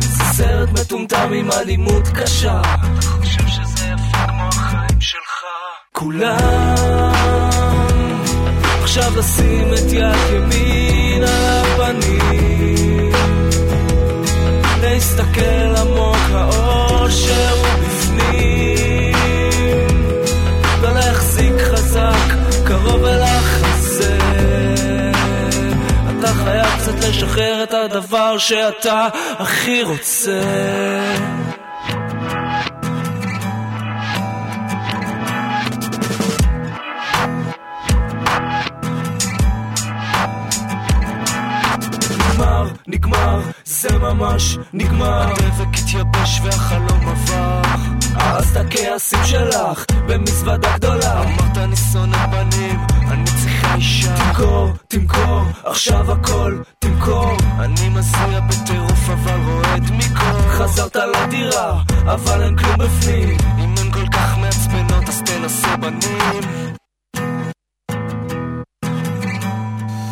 זה סרט מטומטם עם אלימות קשה. אתה חושב שזה יפה כמו החיים שלך. כולם עכשיו לשים את יד ימין על הפנים להסתכל עמוק האושר הוא בפנים. לא להחזיק חזק קרוב אל החזה אתה חייב קצת לשחרר את הדבר שאתה הכי רוצה. נגמר, נגמר, זה ממש נגמר. הדבק התייבש והחלום עבר. הרסת הכעסים שלך במזוודה גדולה. אמרת אני שונא בנים, אני צריכה אישה. תמכור, תמכור, עכשיו הכל תמכור. אני מזיע בטירוף אבל רועד מקור. חזרת לדירה, אבל אין כלום בפנים. אם הן כל כך מעצבנות אז תנסה בנים.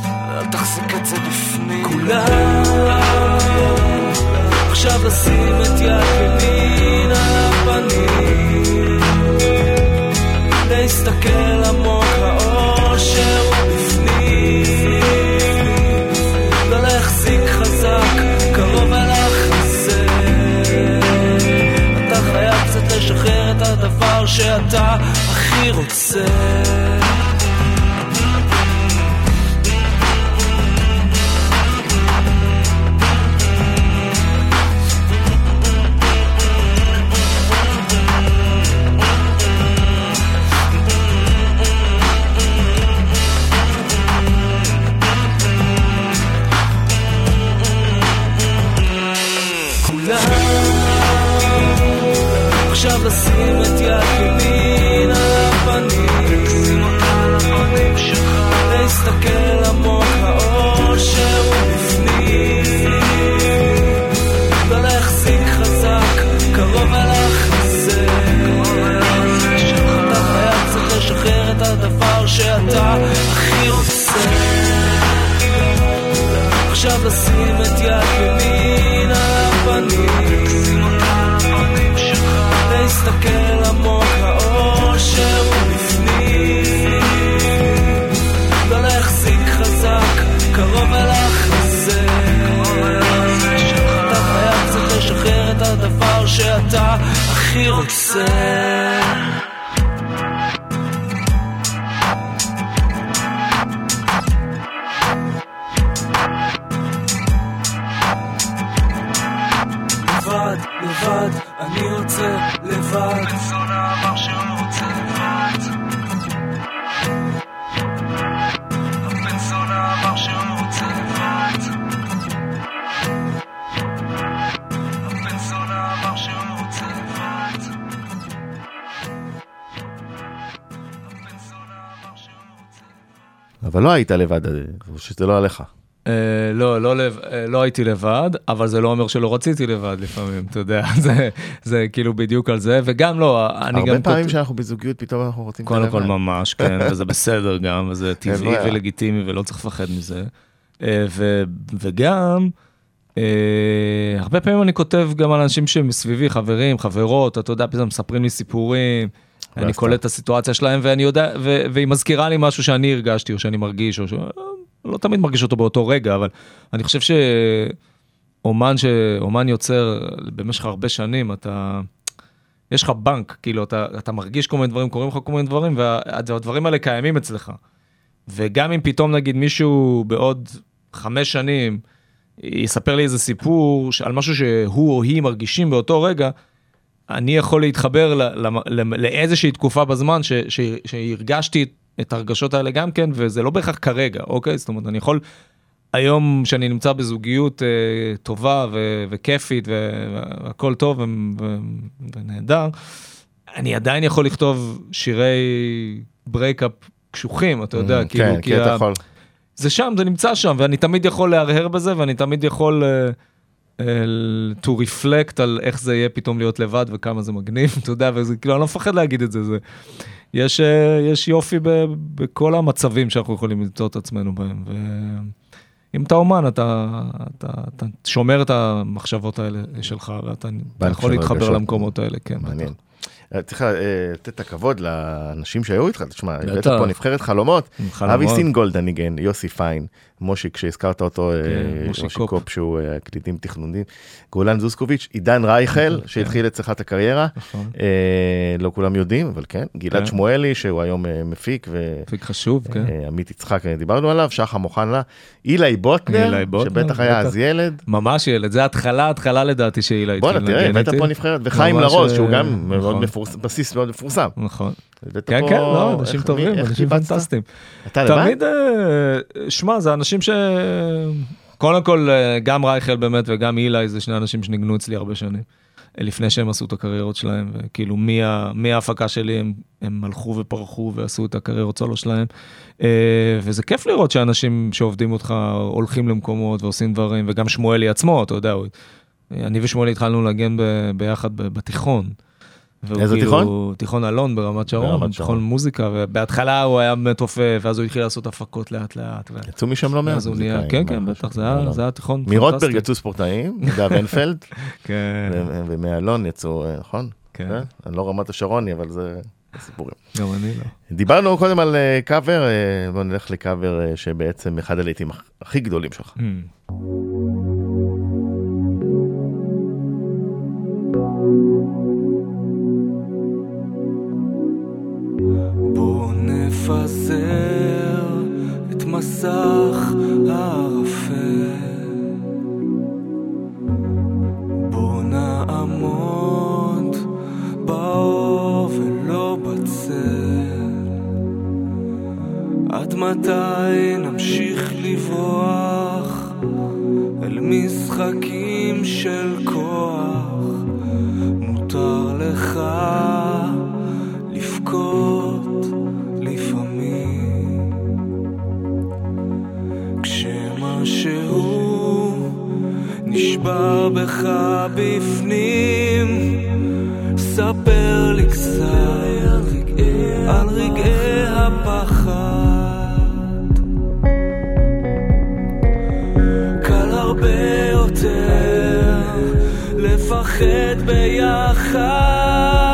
אל תחזיק את זה בפנים. כולם לשים את יד ימין על הפנים להסתכל עמוק בפנים. לא שאתה הכי רוצה הכי לא היית לבד, או שזה לא עליך. אה, לא, לא, אה, לא הייתי לבד, אבל זה לא אומר שלא רציתי לבד לפעמים, אתה יודע, זה, זה כאילו בדיוק על זה, וגם לא, אני גם... הרבה פעמים שאנחנו בזוגיות, פתאום אנחנו רוצים קודם כל. ממש, כן, וזה בסדר גם, וזה טבעי. ולגיטימי ולא צריך לפחד מזה. אה, ו, וגם, אה, הרבה פעמים אני כותב גם על אנשים שמסביבי, חברים, חברות, אתה יודע, פתאום מספרים לי סיפורים, אני קולט את הסיטואציה שלהם, ואני יודע, ו, והיא מזכירה לי משהו שאני הרגשתי, או שאני מרגיש, או ש... לא תמיד מרגיש אותו באותו רגע, אבל אני חושב שאומן ש... אומן יוצר במשך הרבה שנים, אתה... יש לך בנק, כאילו, אתה, אתה מרגיש כל מיני דברים, קורים לך כל מיני דברים, והדברים האלה קיימים אצלך. וגם אם פתאום נגיד מישהו בעוד חמש שנים יספר לי איזה סיפור על משהו שהוא או היא מרגישים באותו רגע, אני יכול להתחבר ל- ל- ל- לאיזושהי תקופה בזמן ש- ש- שהרגשתי את הרגשות האלה גם כן, וזה לא בהכרח כרגע, אוקיי? זאת אומרת, אני יכול היום שאני נמצא בזוגיות אה, טובה ו- וכיפית והכל טוב ו- ו- ונהדר, אני עדיין יכול לכתוב שירי breakup קשוחים, אתה יודע, Mm, כאילו, כן, כי אתה ה- יכול. זה שם, זה נמצא שם, ואני תמיד יכול להרהר בזה, ואני תמיד יכול uh, to reflect על איך זה יהיה פתאום להיות לבד וכמה זה מגניב, אתה יודע, וזה כאילו, אני לא מפחד להגיד את זה, זה... יש, uh, יש יופי ב, בכל המצבים שאנחנו יכולים למצוא את עצמנו בהם, ואם אתה אומן, אתה, אתה, אתה שומר את המחשבות האלה שלך, ואתה אתה יכול להתחבר. למקומות האלה, כן. מעניין. בטח. אה, צריך אה, לתת את הכבוד לאנשים שהיו איתך, תשמע, הבאת. פה נבחרת חלומות. אבי סינגולד הניגן, יוסי פיין, מושי, כשהזכרת אותו, אה, כן, מושי מושי קופ. שהוא הקליטים תכנונים, גולן זוסקוביץ', עידן רייכל. שהתחיל אצלך את הקריירה, נכון. לא כולם יודעים, אבל כן, גלעד כן. שמואלי, שהוא היום מפיק. מפיק חשוב, כן. עמית יצחק, דיברנו עליו, שחר מוחנה, אילי בוטנר, שבטח היה. אז ילד. ממש ילד, זה התחלה, התחלה לדעתי שהילה התחיל בואנה, תראה, לנגן הבאת איתי. פה נבחרת, וחיים לרוז, שהוא גם מאוד נכון. בסיס מאוד מפורסם. נכון. כן, פה- כן, לא, אנשים איך- טובים, מי- אנשים? פנטסטיים. אתה לבד? תמיד, אה, שמע, זה אנשים ש... קודם כל, אה, גם רייכל באמת וגם אילי זה שני אנשים שניגנו אצלי הרבה שנים. לפני שהם עשו את הקריירות שלהם, וכאילו מה- מההפקה שלי הם, הם הלכו ופרחו ועשו את הקריירות סולו שלהם. אה, וזה כיף לראות שאנשים שעובדים אותך הולכים למקומות ועושים דברים, וגם שמואלי עצמו, אתה יודע, אני ושמואלי התחלנו לנגן ביחד בתיכון. איזה כאילו- תיכון? תיכון אלון ברמת שרון, תיכון. מוזיקה, ובהתחלה הוא היה באמת רופא, ואז הוא התחיל לעשות הפקות לאט לאט. יצאו משם לא מעט מוזיקאים, כן, כן, בטח, חשוב. זה היה- תיכון מרוטברג פנטסטי. יצאו ספורטאים, נדב הנפלד, כן, ומאלון יצאו, אה, נכון? כן. אה? אני לא רמת השרוני, אבל זה סיפורים. גם אני לא. דיברנו קודם על אה, קאבר, בוא נלך לקאבר שבעצם אחד הלעיתים הכ- הכי גדולים שלך. נפזר את מסך הערפל. בוא נעמוד באור ולא בצל. עד מתי נמשיך לברוח אל משחקים של כוח? מותר לך לבכות נשבר בך בפנים. ספר לי קצת על רגעי הפחד. קל הרבה יותר לפחד ביחד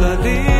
בין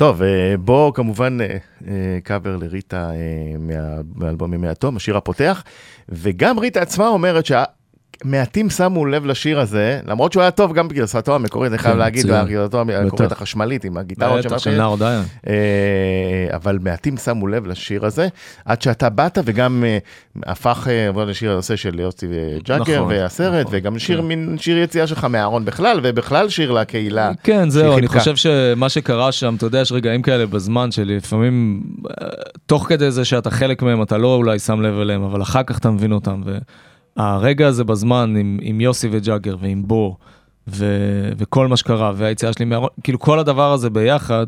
טוב, אה, בוא כמובן אה, אה, קאבר לריטה אה, מה- מאלבום ימי התום, השיר הפותח, וגם ריטה עצמה אומרת שמעטים שמו לב לשיר הזה, למרות שהוא היה טוב גם בגרסתו המקורית, אני חייב כן, להגיד. בגרסתו המקורית. החשמלית עם הגיטרות דיין. אה, אבל מעטים שמו לב לשיר הזה, עד שאתה באת וגם אה, הפך אה, בוא לשיר הנושא של יוסי ג'אגר נכון, והסרט, נכון, וגם שיר כן. מין שיר יציאה שלך מהארון בכלל, ובכלל שיר לקהילה. כן, זהו, אני. חושב שמה שקרה שם, אתה יודע, יש רגעים כאלה בזמן שלפעמים, תוך כדי זה שאתה חלק מהם, אתה לא אולי שם לב אליהם, אבל אחר כך אתה מבין אותם. והרגע הזה בזמן עם, עם יוסי וג'אגר ועם בור, ו, וכל מה שקרה, והיציאה שלי מהארון, כאילו כל הדבר הזה ביחד,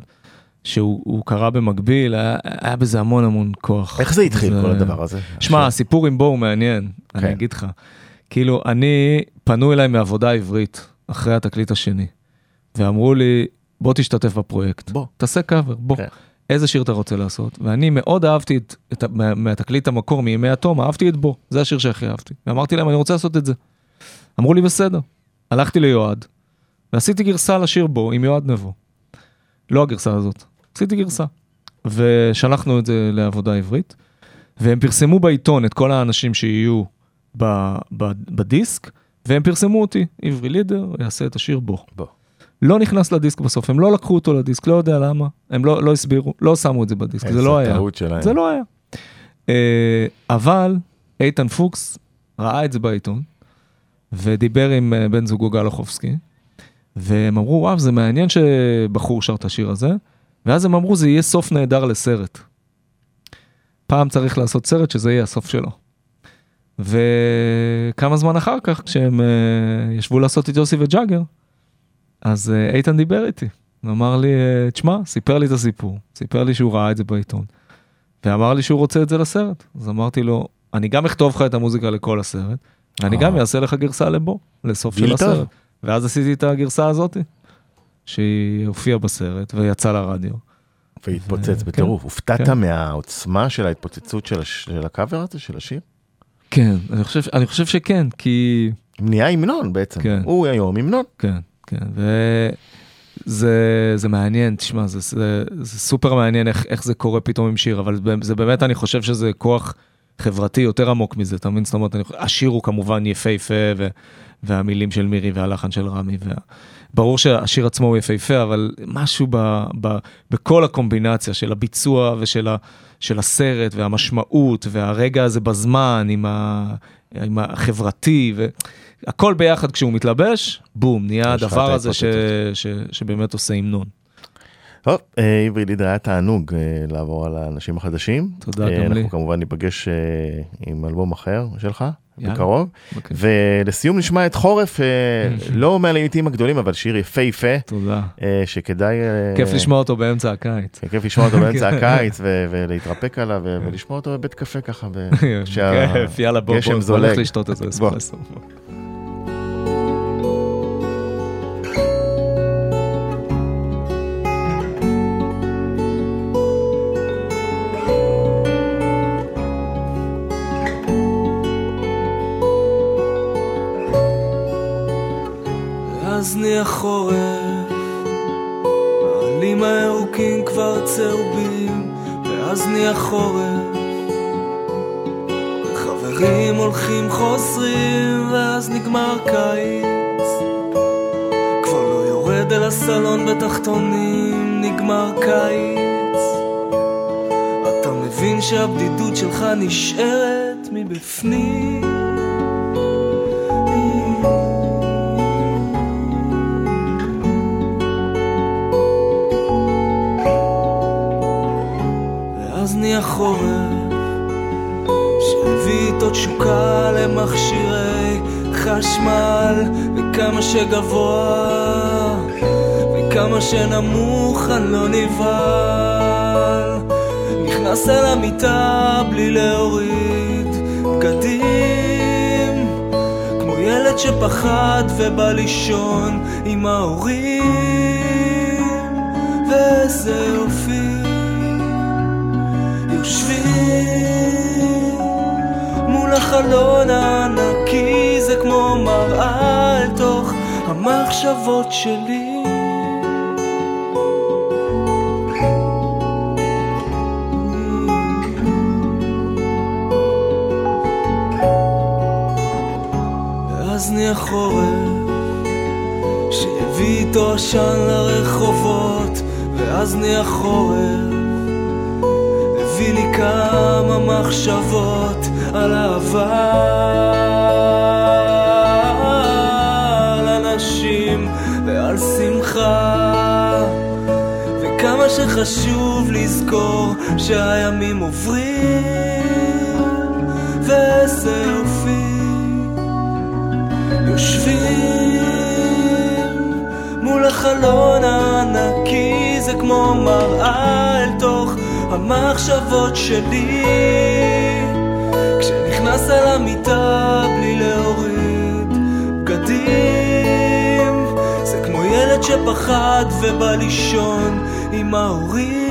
שהוא הוא קרה במקביל, היה, היה בזה המון המון כוח. איך זה התחיל זה- כל הדבר הזה? שמע, הסיפור עם בו הוא מעניין, כן. אני אגיד לך. כאילו, אני, פנו אליי מעבודה עברית, אחרי התקליט השני, ואמרו לי, בוא תשתתף בפרויקט. בוא. תעשה קאבר, בוא. כן. איזה שיר אתה רוצה לעשות? ואני מאוד אהבתי את, את, מה- מהתקליט המקור, מימי התום, אהבתי את בו, זה השיר שהכי אהבתי. ואמרתי להם, אני רוצה לעשות את זה. אמרו לי, בסדר. הלכתי ליועד, ועשיתי גרסה לשיר בו עם יועד נבו. לא הגרסה הזאת, עשיתי גרסה. ושלחנו את זה לעבודה עברית, והם פרסמו בעיתון את כל האנשים שיהיו ב, ב, בדיסק, והם פרסמו אותי, עברי לידר יעשה את השיר בו. בוא. לא נכנס לדיסק בסוף, הם לא לקחו אותו לדיסק, לא יודע למה, הם לא, לא הסבירו, לא שמו את זה בדיסק, זה לא היה. שלהם. זה לא היה. אה, אבל איתן פוקס ראה את זה בעיתון, ודיבר עם אה, בן זוגו גל אוחובסקי, והם אמרו, וואו, זה מעניין שבחור שר את השיר הזה, ואז הם אמרו, זה יהיה סוף נהדר לסרט. פעם צריך לעשות סרט שזה יהיה הסוף שלו. וכמה זמן אחר כך, כשהם אה, ישבו לעשות את יוסי וג'אגר, אז אה, איתן דיבר איתי, ואמר לי, אה, תשמע, סיפר לי את הסיפור, סיפר לי שהוא ראה את זה בעיתון, ואמר לי שהוא רוצה את זה לסרט. אז אמרתי לו, אני גם אכתוב לך את המוזיקה לכל הסרט, ואני גם אה. אעשה לך גרסה לבו, לסוף של. הסרט. ואז עשיתי את הגרסה הזאת, שהיא הופיעה בסרט ויצאה לרדיו. והתפוצץ כן, בטירוף. הופתעת כן. מהעוצמה של ההתפוצצות של הקאבר הזה, של השיר? כן, אני חושב, אני חושב שכן, כי... נהיה המנון בעצם. כן. הוא היום המנון. כן, כן, וזה זה מעניין, תשמע, זה, זה, זה סופר מעניין איך, איך זה קורה פתאום עם שיר, אבל זה, באמת, אני חושב שזה כוח חברתי יותר עמוק מזה, אתה מבין? זאת אומרת, אני, השיר הוא כמובן יפהפה, ו, והמילים של מירי והלחן של רמי, וה, ברור שהשיר עצמו הוא יפהפה, אבל משהו ב, ב, בכל הקומבינציה של הביצוע ושל ה, של הסרט והמשמעות והרגע הזה בזמן עם, ה, עם החברתי, והכל ביחד כשהוא מתלבש, בום, נהיה הדבר הזה ש. ש, שבאמת עושה המנון. טוב, אה, עברי לידר, היה תענוג אה, לעבור על האנשים החדשים. תודה, אה, גם לי. אנחנו כמובן ניפגש עם אלבום אחר שלך. בקרוב. אוקיי. ולסיום נשמע את חורף, אה, לא מהלעיתים הגדולים, אבל שיר יפהפה, תודה. אה, שכדאי... אה, כיף לשמוע אותו באמצע הקיץ. כיף לשמוע אותו באמצע הקיץ ולהתרפק עליו ולשמוע אותו בבית קפה ככה. ב- שה- כיף, יאללה, בוא, גשם בוא, בוא זולג. נלך לשתות איזה בוא. אספרסו. חורף, העלים הירוקים כבר צהובים, ואז נהיה חורף. חברים הולכים חוזרים, ואז נגמר קיץ. כבר לא יורד אל הסלון בתחתונים, נגמר קיץ. אתה מבין שהבדידות שלך נשארת מבפנים. החורף שהביא איתו תשוקה למכשירי חשמל וכמה שגבוה וכמה שנמוך אני לא נבהל. נכנס אל המיטה בלי להוריד בגדים כמו ילד שפחד ובא לישון עם ההורים ואיזה יופי יושבים מול החלון הענקי זה כמו מראה אל תוך המחשבות שלי. ואז נהיה חורף שהביא איתו עשן לרחובות ואז נהיה חורף הביא לי כמה מחשבות על אהבה על אנשים ועל שמחה. וכמה שחשוב לזכור שהימים עוברים יופי יושבים מול החלון הענקי זה כמו מראה המחשבות שלי. כשנכנס אל המיטה בלי להוריד בגדים זה כמו ילד שפחד ובא לישון עם ההורים.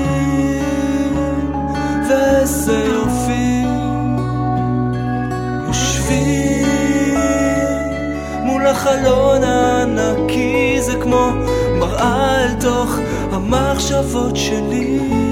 ואיזה יופי יושבים מול החלון הענקי זה כמו מראה אל תוך המחשבות שלי